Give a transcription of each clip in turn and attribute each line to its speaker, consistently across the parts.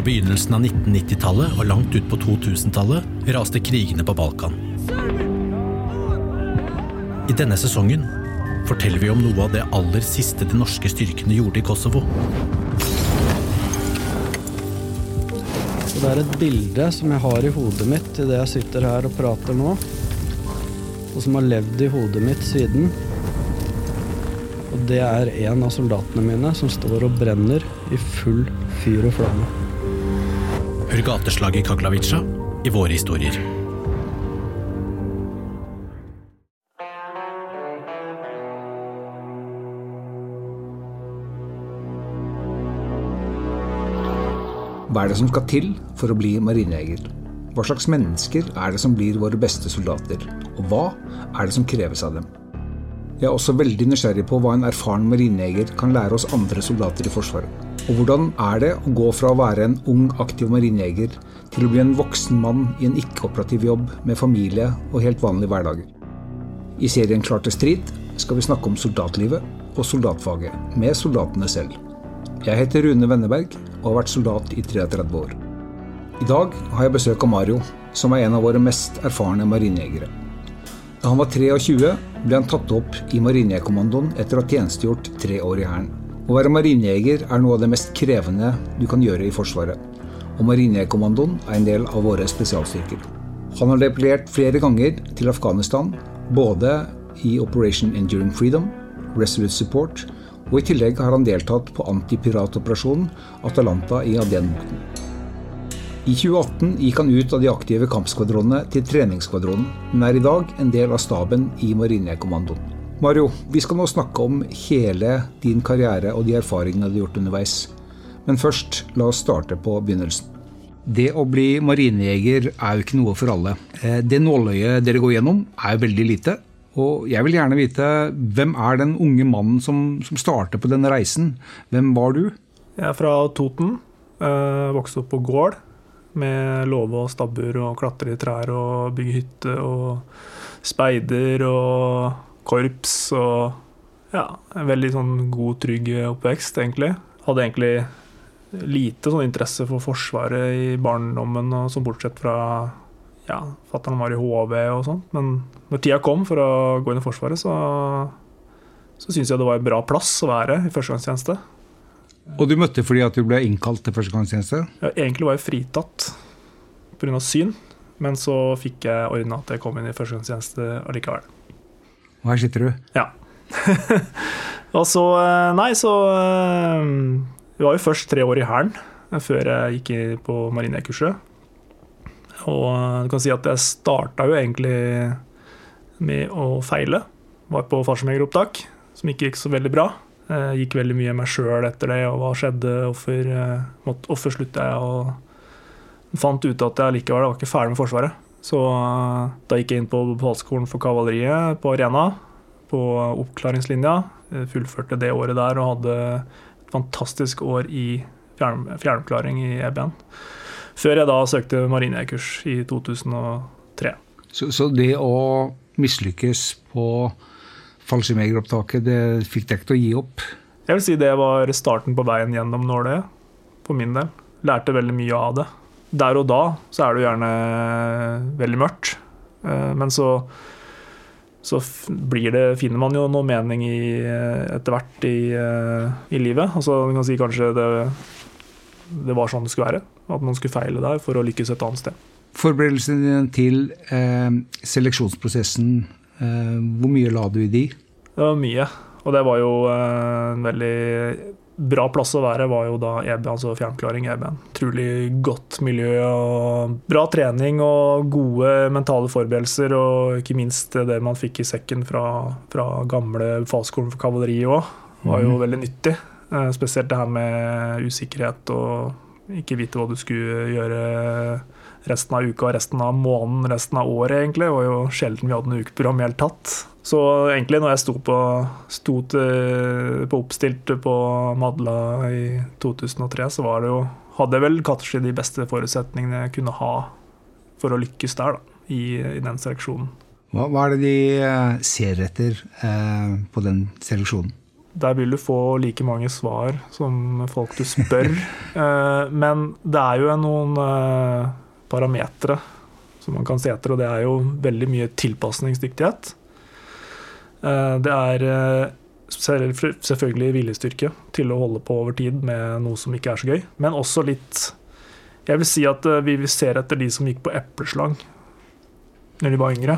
Speaker 1: Fra begynnelsen av 1990-tallet og langt ut på 2000-tallet raste krigene på Balkan. I denne sesongen forteller vi om noe av det aller siste de norske styrkene gjorde i Kosovo.
Speaker 2: Det er et bilde som jeg har i hodet mitt idet jeg sitter her og prater nå, og som har levd i hodet mitt siden. Og det er en av soldatene mine som står og brenner i full fyr og flamme.
Speaker 1: Hør gateslaget i Kaglavica i våre historier.
Speaker 3: Hva er det som skal til for å bli marinejeger? Hva slags mennesker er det som blir våre beste soldater? Og hva er det som kreves av dem? Jeg er også veldig nysgjerrig på hva en erfaren marinejeger kan lære oss andre soldater i Forsvaret. Og hvordan er det å gå fra å være en ung, aktiv marinejeger til å bli en voksen mann i en ikke-operativ jobb med familie og helt vanlige hverdager? I serien Klar til strid skal vi snakke om soldatlivet og soldatfaget med soldatene selv. Jeg heter Rune Wenneberg og har vært soldat i 33 år. I dag har jeg besøk av Mario, som er en av våre mest erfarne marinejegere. Da han var 23, ble han tatt opp i Marinejegerkommandoen etter å ha tjenestegjort tre år i Hæren. Å være marinejeger er noe av det mest krevende du kan gjøre i Forsvaret. Og Marinejegerkommandoen er en del av våre spesialstyrker. Han har deployert flere ganger til Afghanistan, både i Operation Enduring Freedom, Resolute Support og i tillegg har han deltatt på antipiratoperasjonen Atalanta i Adenbukten. I 2018 gikk han ut av de aktive kampskvadronene til treningsskvadronen, men er i dag en del av staben i Marinekommandoen. Mario, vi skal nå snakke om hele din karriere og de erfaringene du har gjort underveis. Men først, la oss starte på begynnelsen. Det å bli marinejeger er jo ikke noe for alle. Eh, det nåløyet dere går gjennom, er jo veldig lite. Og jeg vil gjerne vite hvem er den unge mannen som, som starter på denne reisen? Hvem var du?
Speaker 4: Jeg er fra Toten. Jeg vokste opp på gård med låve og stabbur og klatre i trær og bygge hytte og speider og korps og ja, en veldig sånn god, trygg oppvekst, egentlig. Hadde egentlig lite sånn interesse for Forsvaret i barndommen, og sånn bortsett fra ja, fatter'n var i HV og sånn. Men når tida kom for å gå inn i Forsvaret, så, så syns jeg det var en bra plass å være i førstegangstjeneste.
Speaker 3: Og du møtte fordi at du ble innkalt til førstegangstjeneste?
Speaker 4: Ja, egentlig var jeg fritatt pga. syn, men så fikk jeg ordna at jeg kom inn i førstegangstjeneste allikevel.
Speaker 3: Og her sitter du?
Speaker 4: Ja. og så Nei, så Vi var jo først tre år i Hæren før jeg gikk på marinekurset. Og du kan si at jeg starta jo egentlig med å feile. Var på fartsomjegeropptak, som ikke gikk så veldig bra. Jeg gikk veldig mye meg sjøl etter det, og hva skjedde, hvorfor, hvorfor slutta jeg? Og fant ut at jeg likevel var ikke ferdig med Forsvaret. Så da gikk jeg inn på befalsskolen for kavaleriet på Arena, på oppklaringslinja. Fullførte det året der og hadde et fantastisk år i fjernoppklaring i EBN. Før jeg da søkte marinekurs i 2003.
Speaker 3: Så, så det å mislykkes på fallskjermjegeropptaket, det fikk deg ikke til å gi opp?
Speaker 4: Jeg vil si det var starten på veien gjennom nåløyet, for min del. Lærte veldig mye av det. Der og da så er det jo gjerne veldig mørkt, men så, så blir det, finner man jo noe mening i, etter hvert i, i livet. Altså, man kan si kanskje det, det var sånn det skulle være. At man skulle feile der for å lykkes et annet sted.
Speaker 3: Forberedelsene til eh, seleksjonsprosessen, eh, hvor mye la du i de?
Speaker 4: Det var mye. Og det var jo eh, en veldig bra plass å være, var jo da EB, altså fjernklaring EB-en. Utrolig godt miljø og bra trening og gode mentale forberedelser. Og ikke minst det man fikk i sekken fra, fra gamle fagskolen for kavaleri òg, var jo mm. veldig nyttig. Spesielt det her med usikkerhet og ikke vite hva du skulle gjøre resten av uka, resten av måneden, resten av året, egentlig. Det var jo sjelden vi hadde noe ukeprogram i hele tatt. Så egentlig, når jeg sto på, sto til, på oppstilt på Madla i 2003, så var det jo Hadde jeg vel kanskje de beste forutsetningene jeg kunne ha for å lykkes der, da, i, i den seleksjonen.
Speaker 3: Hva, hva, er det de ser etter eh, på den seleksjonen?
Speaker 4: Der vil du få like mange svar som folk du spør. Eh, men det er jo noen eh, parametere som man kan se etter, og det er jo veldig mye tilpasningsdyktighet. Eh, det er selvfølgelig viljestyrke til å holde på over tid med noe som ikke er så gøy, men også litt Jeg vil si at vi ser etter de som gikk på epleslang når de var yngre.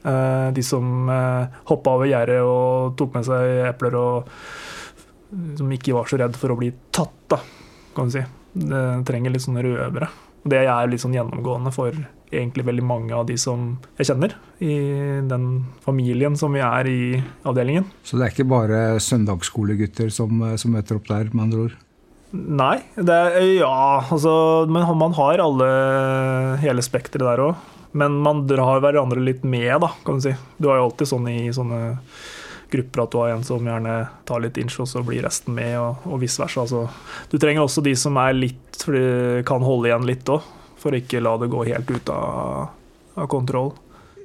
Speaker 4: Eh, de som eh, hoppa over gjerdet og tok med seg epler, og som ikke var så redd for å bli tatt, da, kan du si. Det trenger litt sånne røvere. Det er litt sånn gjennomgående for egentlig veldig mange av de som jeg kjenner i den familien som vi er i avdelingen.
Speaker 3: Så det er ikke bare søndagsskolegutter som, som møter opp der, med andre ord?
Speaker 4: Nei, det er, ja, altså Men man har alle, hele spekteret der òg. Men man drar hverandre litt med, da, kan du si. Du har jo alltid sånn i sånne grupper at du har en som gjerne tar litt inch, og så blir resten med, og, og vice versa. Altså, du trenger også de som er litt, for de kan holde igjen litt òg, for ikke la det gå helt ut av, av kontroll.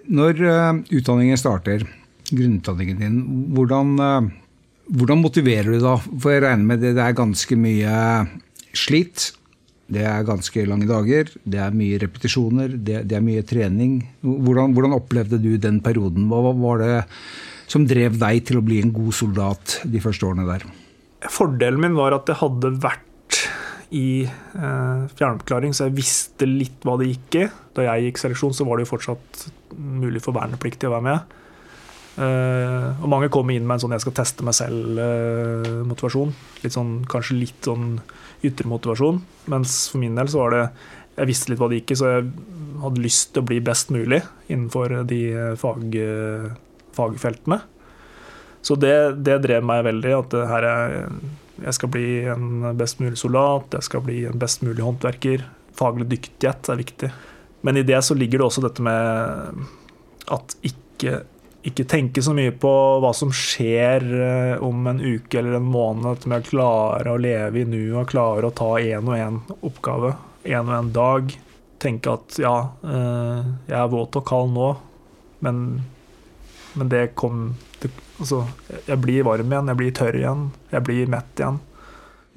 Speaker 3: Når uh, utdanningen starter, grunnutdanningen din, hvordan, uh, hvordan motiverer du da? For jeg regner med det, det er ganske mye slit. Det er ganske lange dager, det er mye repetisjoner, det, det er mye trening. Hvordan, hvordan, opplevde du den perioden? Hva var det som drev deg til å bli en god soldat de første årene der?
Speaker 4: Fordelen min var at jeg hadde vært i eh, fjernoppklaring, så jeg visste litt hva det gikk i. Da jeg gikk seleksjon, så var det jo fortsatt mulig for vernepliktige å være med. Eh, og mange kommer inn med en sånn 'jeg skal teste meg selv'-motivasjon. Eh, sånn, kanskje litt sånn ytre motivasjon. Mens for min del så var det Jeg visste litt hva det gikk i, så jeg hadde lyst til å bli best mulig innenfor de fag, fagfeltene. Så det, det, drev meg veldig. At her er, jeg skal bli en best mulig soldat, jeg skal bli en best mulig håndverker. Faglig dyktighet er viktig. Men i det så ligger det også dette med at ikke ikke tenke så mye på hva som skjer eh, om en uke eller en måned, med å klare å leve i nuet klare å ta én og én oppgave, én og én dag. Tenke at ja, eh, jeg er våt og kald nå, men, men det kom det, Altså, jeg blir varm igjen, jeg blir tørr igjen, jeg blir mett igjen.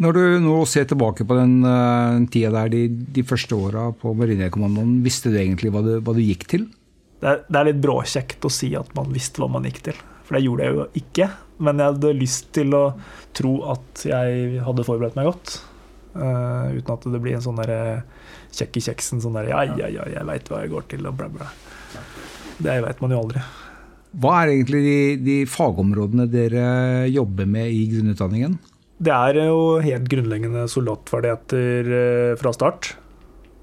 Speaker 3: Når du nå ser tilbake på den uh, tida der, de, de første åra på Marinekommandoen, visste du egentlig hva du, hva du gikk til?
Speaker 4: det er, det er litt bråkjekt å si at man visste hva man gikk til. For det gjorde jeg jo ikke. Men jeg hadde lyst til å tro at jeg hadde forberedt meg godt. Uh, uten at det blir en sånn der kjekk i kjeksen sånn der Ja, ja, ja, jeg veit hva jeg går til, og bla, bla. Det veit man jo aldri.
Speaker 3: Hva er egentlig de, de, fagområdene dere jobber med i grunnutdanningen?
Speaker 4: Det er jo helt grunnleggende soldatferdigheter eh, fra start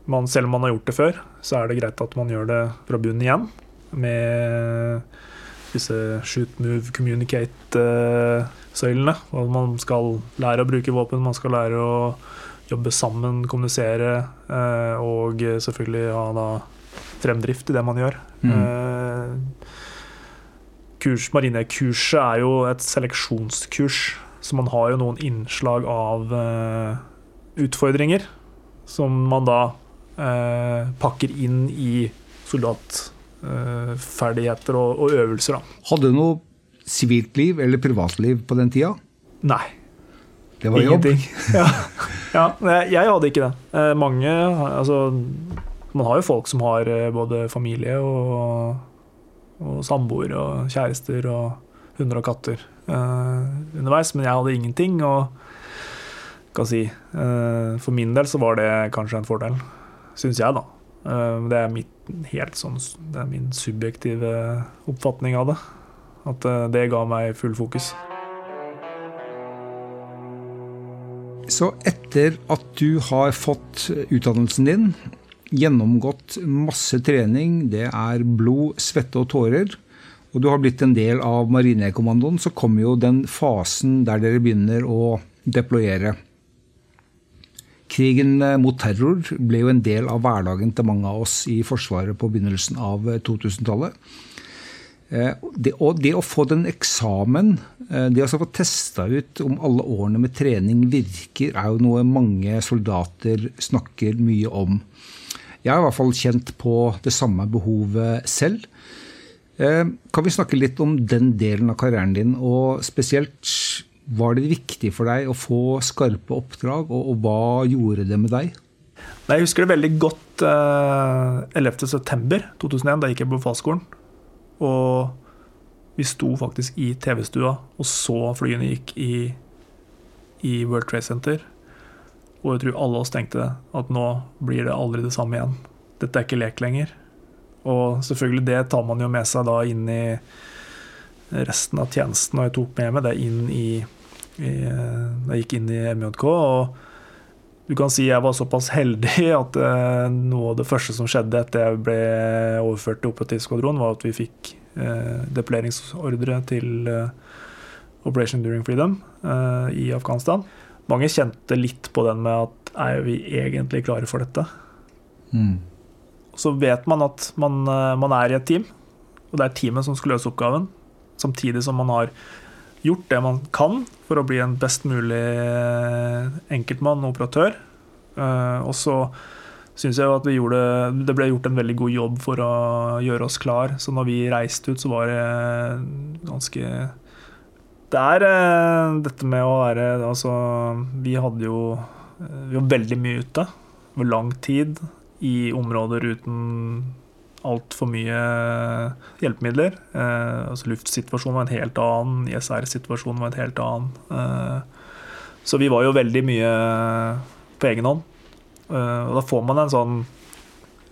Speaker 4: man, selv om man har gjort det før, så er det greit at man gjør det fra bunnen igjen. Med disse shoot, move, communicate-søylene. hvor man skal lære å bruke våpen, man skal lære å jobbe sammen, kommunisere. Eh, og selvfølgelig ha fremdrift i det man gjør. Mm. Eh, kurs, marinekurset er jo et seleksjonskurs, så man har jo noen innslag av uh, utfordringer som man da uh, pakker inn i soldatferdigheter og, og, øvelser. Da.
Speaker 3: Hadde du noe sivilt liv eller privatliv på den tida?
Speaker 4: Nei.
Speaker 3: Det var Ingenting.
Speaker 4: jobb? ja. ja, jeg hadde ikke det. Eh, mange Altså, man har jo folk som har eh, både familie og, og samboer og kjærester og hunder og katter underveis, men jeg hadde ingenting. og kan si, For min del så var det kanskje en fordel syns jeg, da. Eh, det er, mitt, sånn, det er min subjektive oppfatning av det. At eh, det ga meg full fokus.
Speaker 3: Så etter at du har fått utdannelsen din, gjennomgått masse trening, det er blod, svette og tårer, og du har blitt en del av Marinekommandoen, så kommer jo den fasen der dere begynner å deployere. Krigen eh, mot terror ble jo en del av hverdagen til mange av oss i Forsvaret på begynnelsen av 2000-tallet. Eh, og det, det, å få den eksamen, det å få testa ut om alle årene med trening virker, er jo noe mange soldater snakker mye om. Jeg har i hvert fall kjent på det samme behovet selv. Eh, kan vi snakke litt om den delen av karrieren din, og spesielt var det viktig for deg å få skarpe oppdrag, og, og hva gjorde det med deg?
Speaker 4: Jeg husker det veldig godt eh, 11.9.2001. Da gikk jeg på befalsskolen. Og vi sto faktisk i TV-stua og så flyene gikk i, i World Trade Center. Og jeg tror alle oss tenkte at nå blir det aldri det samme igjen. Dette er ikke lek lenger. Og selvfølgelig det tar man jo med seg da inn i resten av tjenesten, og jeg tok med meg det inn i, i Jeg gikk inn i MJK. og du kan si jeg var såpass heldig at eh, noe av det første som skjedde etter jeg ble overført til operativ skvadron, var at vi fikk eh, deployeringsordre til eh, Operation During Freedom eh, i Afghanistan. Mange kjente litt på den med at er vi egentlig klare for dette?
Speaker 3: Mm.
Speaker 4: Så vet man at man, eh, man er i et team, og det er teamet som skal løse oppgaven. Samtidig som man har gjort det man kan for å bli en best mulig eh, enkeltmann og operatør. Eh, og så syns jeg at gjorde, det ble gjort en veldig god jobb for å gjøre oss klar. Så når vi reiste ut, så var det ganske Det er eh, dette med å være Altså, vi hadde jo Vi var veldig mye ute over lang tid i områder uten altfor mye hjelpemidler. Eh, altså Luftsituasjonen var en helt annen, ISR-situasjonen var en helt annen. Eh, så vi var jo veldig mye på egen hånd. Eh, og da får man en sånn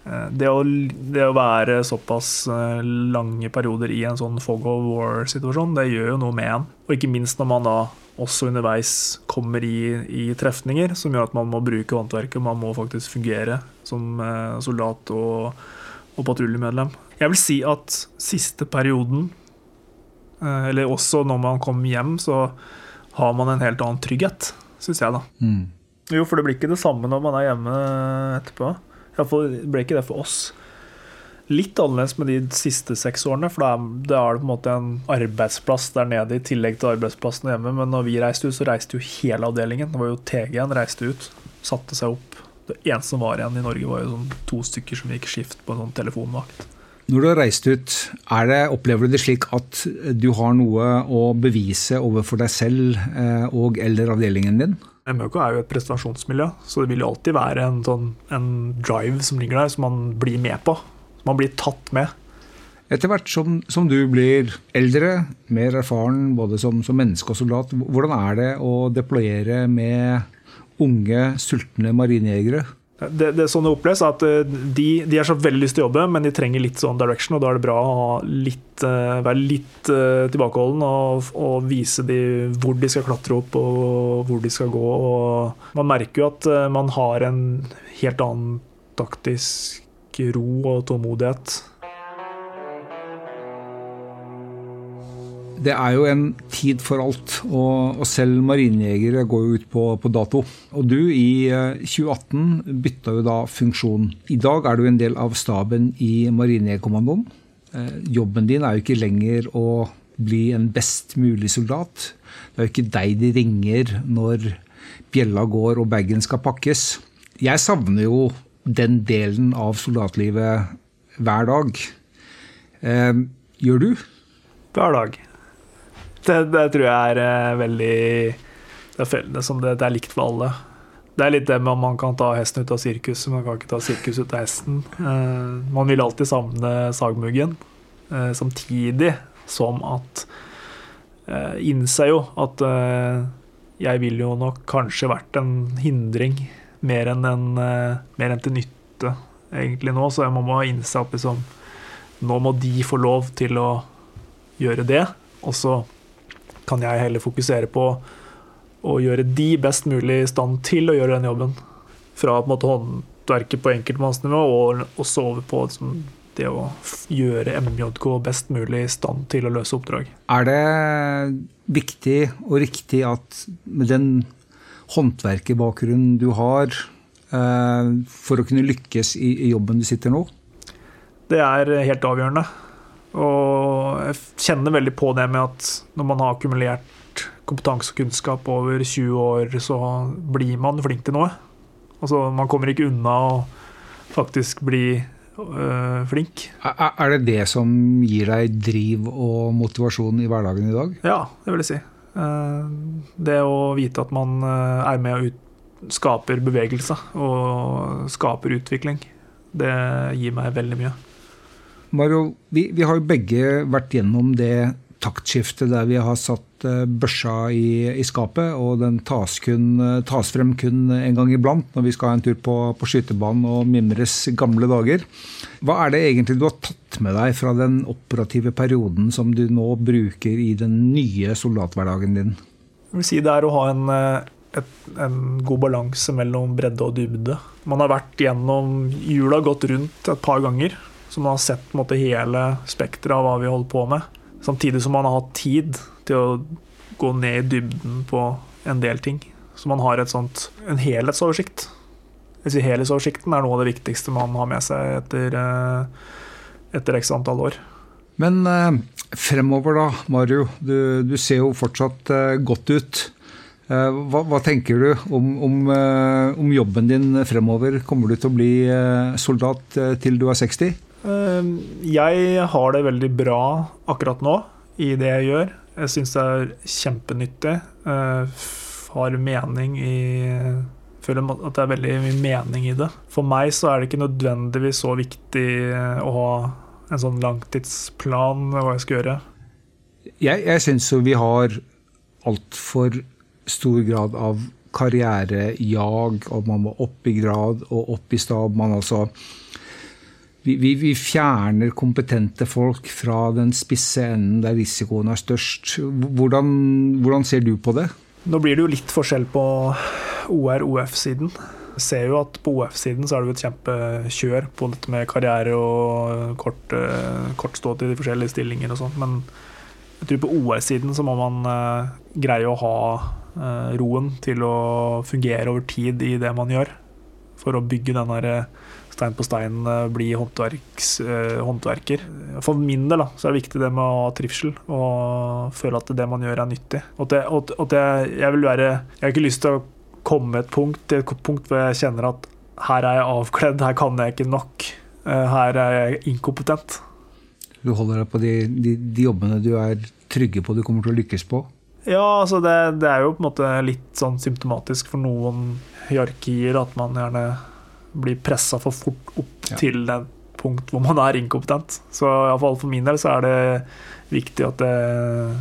Speaker 4: eh, det å, det å, være såpass eh, lange perioder i en sånn fog of war-situasjon, det gjør jo noe med en. Og ikke minst når man da også underveis kommer i, i trefninger som gjør at man må bruke håndverket. Man må faktisk fungere som eh, soldat og og patruljemedlem. Jeg vil si at siste perioden, eh, eller også når man kommer hjem, så har man en helt annen trygghet, syns jeg, da.
Speaker 3: Mm.
Speaker 4: Jo, for det blir ikke det samme når man er hjemme etterpå. Iallfall ble ikke det for oss. Litt annerledes med de siste seks årene, for da er det på en måte en arbeidsplass der nede i tillegg til arbeidsplassen hjemme. Men når vi reiste ut, så reiste jo hele avdelingen. Det var jo TG-en reiste ut. Satte seg opp det eneste som var igjen i Norge, var jo sånn to stykker som gikk skift på en sånn telefonvakt.
Speaker 3: Når du har reist ut, det, opplever du det slik at du har noe å bevise overfor deg selv eh, og eller avdelingen din?
Speaker 4: MØK er jo et prestasjonsmiljø, så det vil jo alltid være en, sånn, en drive som ligger der, som man blir med på. Man blir tatt med.
Speaker 3: Etter hvert som, som, du blir eldre, mer erfaren både som, som menneske og soldat, hvordan er det å deployere med unge, sultne marinejegere?
Speaker 4: Det, det, sånn det oppleves er at eh, de, de har så veldig lyst til å jobbe, men de trenger litt sånn direction, og da er det bra å litt, eh, være litt uh, tilbakeholden og, og, vise dem hvor de skal klatre opp og hvor de skal gå. Og man merker jo at man har en helt annen taktisk ro og tålmodighet
Speaker 3: Det er jo en tid for alt, og, og selv marinejegere går jo ut på, på, dato. Og du i 2018 eh, bytta jo da funksjon. I dag er du en del av staben i Marinejegerkommandoen. Eh, jobben din er jo ikke lenger å bli en best mulig soldat. Det er jo ikke deg de ringer når bjella går og bagen skal pakkes. Jeg savner jo den delen av soldatlivet hver dag. Eh, gjør du?
Speaker 4: Hver dag. Det, det, tror jeg er uh, veldig det er, det, det, det er, likt for alle. Det er litt det med om man kan ta hesten ut av sirkuset, man kan ikke ta sirkus ut av hesten. Uh, man vil alltid savne sagmuggen, uh, samtidig som at uh, Innser jo at jeg vil jo nok kanskje vært en hindring mer enn, en, mer enn til nytte egentlig nå, så jeg må, må innse at liksom, nå må de få lov til å gjøre det. Og så kan jeg heller fokusere på å gjøre de best mulig i stand til å gjøre den jobben. Fra på en måte håndverket på enkeltmannsnivå og også over på liksom, det å gjøre MJK best mulig i stand til å løse oppdrag.
Speaker 3: Er det viktig og riktig at med den håndverkerbakgrunnen du har, eh, for å kunne lykkes i jobben du sitter nå?
Speaker 4: Det er helt avgjørende. Og jeg kjenner veldig på det med at når man har akkumulert kompetanse og kunnskap over 20 år, så blir man flink til noe. Altså, man kommer ikke unna å faktisk bli øh, flink.
Speaker 3: Er, det det som gir deg driv og motivasjon i hverdagen i dag?
Speaker 4: Ja, det vil jeg si. Eh, Det å vite at man eh, er med og ut, skaper bevegelse og skaper utvikling, det gir meg veldig mye.
Speaker 3: Mario, vi, vi har jo begge vært gjennom det taktskiftet der vi har satt eh, børsa i, i skapet, og den tas, kun, tas frem kun en gang iblant når vi skal ha en tur på, på skytebanen og mimres gamle dager. Hva er det egentlig du har tatt med deg fra den operative perioden som du nå bruker i den nye soldathverdagen din?
Speaker 4: Jeg vil si det er å ha en, eh, et, en god balanse mellom bredde og dybde. Man har vært gjennom jula, gått rundt et par ganger, så man har sett på en måte, hele spekteret av hva vi holder på med. Samtidig som man har hatt tid til å gå ned i dybden på en del ting. Så man har sånt, en helhetsoversikt. Vil Helhetsoversikten er noe av det viktigste man har med seg etter, eh, etter x antall år.
Speaker 3: Men eh, fremover da, Mario. Du, du ser jo fortsatt eh, godt ut. Eh, hva, hva tenker du om, om, eh, om jobben din fremover? Kommer du til å bli soldat til du er 60?
Speaker 4: Eh, Jeg har det veldig bra akkurat nå i det jeg gjør. Jeg syns det er kjempenyttig. Eh, Har mening i Føler at det er veldig mye mening i det. For meg så er det ikke nødvendigvis så viktig eh, å ha en sånn langtidsplan med hva jeg skal gjøre.
Speaker 3: Jeg, jeg syns jo vi har altfor stor grad av karrierejag, og man må opp i grad og opp i stab. Man altså vi, vi, fjerner kompetente folk fra den spisse enden der risikoen er størst. Hvordan, hvordan ser du på det?
Speaker 4: Nå blir det jo litt forskjell på OR-OF-siden. Jeg ser jo at på OF-siden så er det jo et kjempekjør på dette med karriere og kort, eh, kort stå til de forskjellige stillinger og sånt, men jeg tror på OR-siden så må man eh, greie å ha eh, roen til å fungere over tid i det man gjør, for å bygge den der eh, stein på stein, eh, bli eh, håndverker. For min del da, så er det viktig det med å ha trivsel og føle at det man gjør er nyttig. Og at, det, at- at jeg, jeg vil være Jeg har ikke lyst til å komme et punkt, til et punkt hvor jeg kjenner at her er jeg avkledd, her kan jeg ikke nok. eh, Her er jeg inkompetent.
Speaker 3: Du holder deg på de, de, de jobbene du er trygge på du kommer til å lykkes på?
Speaker 4: Ja, altså det, det er jo på en måte litt sånn symptomatisk for noen hierarkier at man gjerne blir pressa for fort opp
Speaker 3: Ja.
Speaker 4: til det punkt hvor man er inkompetent. Så iallfall for min del så er det viktig at jeg,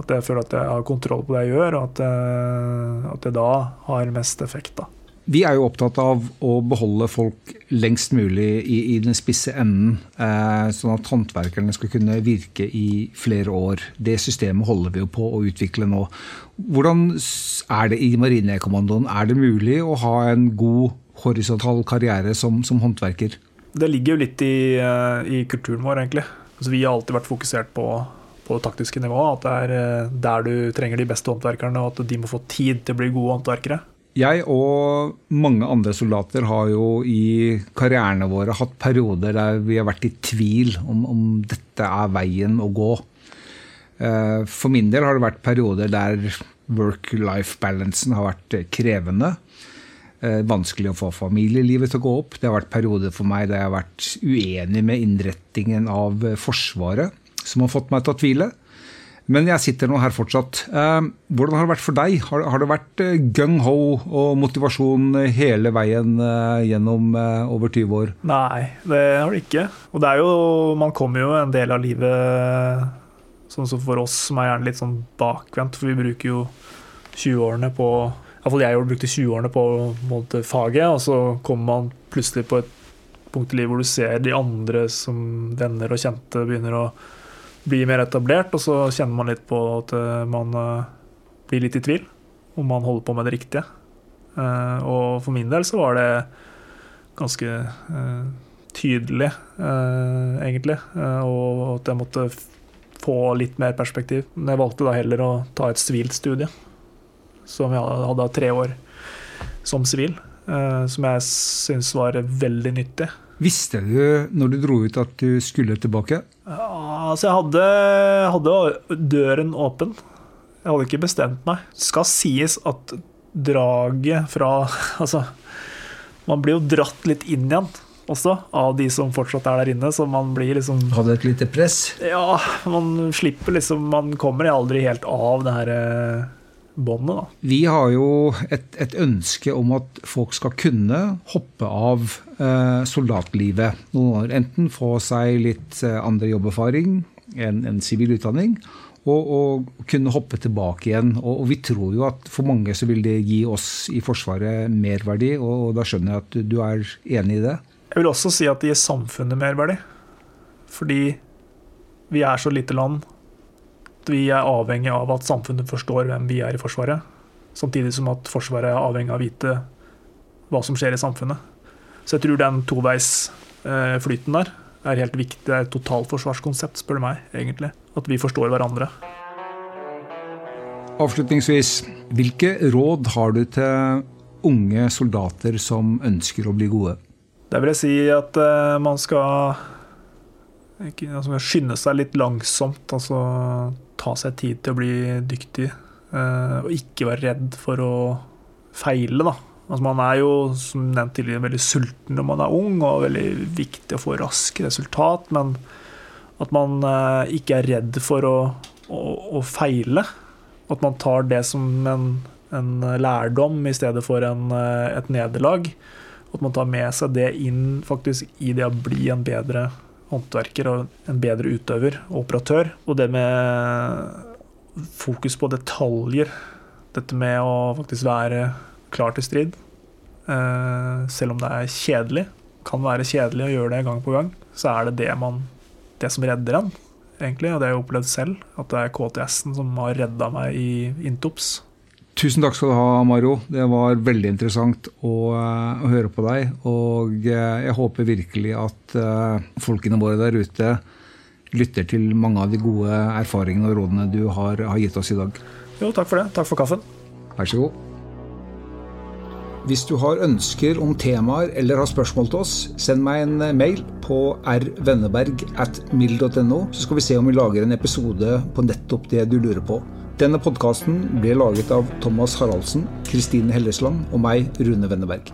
Speaker 4: at jeg føler at jeg har kontroll på det jeg gjør, og at, jeg, at det da har mest effekt. da.
Speaker 3: Vi er jo opptatt av å beholde folk lengst mulig i, i den spisse enden, eh, sånn at håndverkerne skal kunne virke i flere år. Det systemet holder vi jo på å utvikle nå. Hvordan er det i Marinekommandoen? Er det mulig å ha en god horisontal karriere som, som håndverker?
Speaker 4: Det ligger jo litt i, eh, i kulturen vår, egentlig. Altså, vi har alltid vært fokusert på, på det taktiske nivået. At det er eh, der du trenger de beste håndverkerne, og at de må få tid til å bli gode håndverkere.
Speaker 3: Jeg og mange andre soldater har jo i karrierene våre hatt perioder der vi har vært i tvil om, om dette er veien å gå. Eh, For min del har det vært perioder der work-life-balansen har vært krevende. Eh, Vanskelig å få familielivet til å gå opp. Det har vært perioder for meg der jeg har vært uenig med innrettingen av eh, Forsvaret, som har fått meg til å tvile. Men jeg sitter nå her fortsatt. Eh, Hvordan har det vært for deg? Har, det vært gung-ho og motivasjon hele veien gjennom over 20 år?
Speaker 4: Nei, det har det ikke. Og det er jo, man kommer jo en del av livet sånn som for oss som er gjerne litt sånn bakvendt, for vi bruker jo 20-årene på Iallfall jeg brukte 20-årene på å måte, faget, og så kommer man plutselig på et punkt i livet hvor du ser de andre som venner og kjente begynner å bli mer etablert, og så kjenner man litt på at eh, man eh, blir litt i tvil om man holder på med det riktige. Eh, Og for min del så var det ganske tydelig, egentlig. og at jeg måtte få litt mer perspektiv. Men jeg valgte da heller å ta et sivilt studie, som jeg hadde hatt tre år som sivil. eh, som jeg syns var veldig nyttig.
Speaker 3: Visste du når du dro ut at du skulle tilbake?
Speaker 4: Ja, altså jeg hadde, hadde døren åpen. Jeg hadde ikke bestemt meg. Det skal sies at draget fra Altså, man blir jo dratt litt inn igjen. også, av de som fortsatt er der inne. Så man blir liksom
Speaker 3: Hadde et lite press?
Speaker 4: Ja, man slipper liksom Man kommer aldri helt av det her eh, båndet.
Speaker 3: Vi har jo et, et, ønske om at folk skal kunne hoppe av eh, soldatlivet noen år. Enten få seg litt eh, andre jobberfaring, en sivil utdanning, og, og, kunne hoppe tilbake igjen. Og, og, vi tror jo at for mange så vil det gi oss i Forsvaret merverdi, og, og da skjønner jeg at du, du er enig i det?
Speaker 4: Jeg vil også si at det gir samfunnet merverdi. Fordi vi er så lite land. Vi er avhengig av at samfunnet forstår hvem vi er i Forsvaret. Samtidig som at Forsvaret er avhengig av å vite hva som skjer i samfunnet. Så jeg tror den toveisflyten der er helt viktig. Det er et totalforsvarskonsept, spør du meg, egentlig. At vi forstår hverandre.
Speaker 3: Avslutningsvis, hvilke råd har du til unge soldater som ønsker å bli gode?
Speaker 4: Det vil jeg si at uh, man skal ikke, altså, skynde seg litt langsomt. Altså ta seg tid til å bli dyktig. Uh, og ikke være redd for å feile, da. Altså, man er jo som nevnt tidligere veldig sulten når man er ung, og veldig viktig å få rask resultat. Men at man uh, ikke er redd for å, å, å, feile. At man tar det som en, en lærdom i stedet for en, et nederlag. At man tar med seg det inn faktisk i det å bli en bedre håndverker og en bedre utøver og operatør. Og det med fokus på detaljer. Dette med å faktisk være klar til strid. Eh, selv om det er kjedelig, kan være kjedelig å gjøre det gang på gang, så er det det, man, det som redder en, egentlig. Og det har jeg opplevd selv, at det er KTS-en som har redda meg i Intops.
Speaker 3: Tusen takk skal du ha, Maro. Det var veldig interessant å, eh, å høre på deg. Og eh, jeg håper virkelig at uh, folkene våre der ute lytter til mange av de gode erfaringene og rådene du har, har gitt oss i dag.
Speaker 4: Jo, takk for det. Takk for kaffen.
Speaker 3: Vær så god. Hvis du har ønsker om temaer eller har spørsmål til oss, send meg en mail på rvenneberg at mild.no, så skal vi se om vi lager en episode på nettopp det du lurer på. Denne podkasten ble laget av Thomas Haraldsen, Kristine Hellesland og meg, Rune Wenneberg.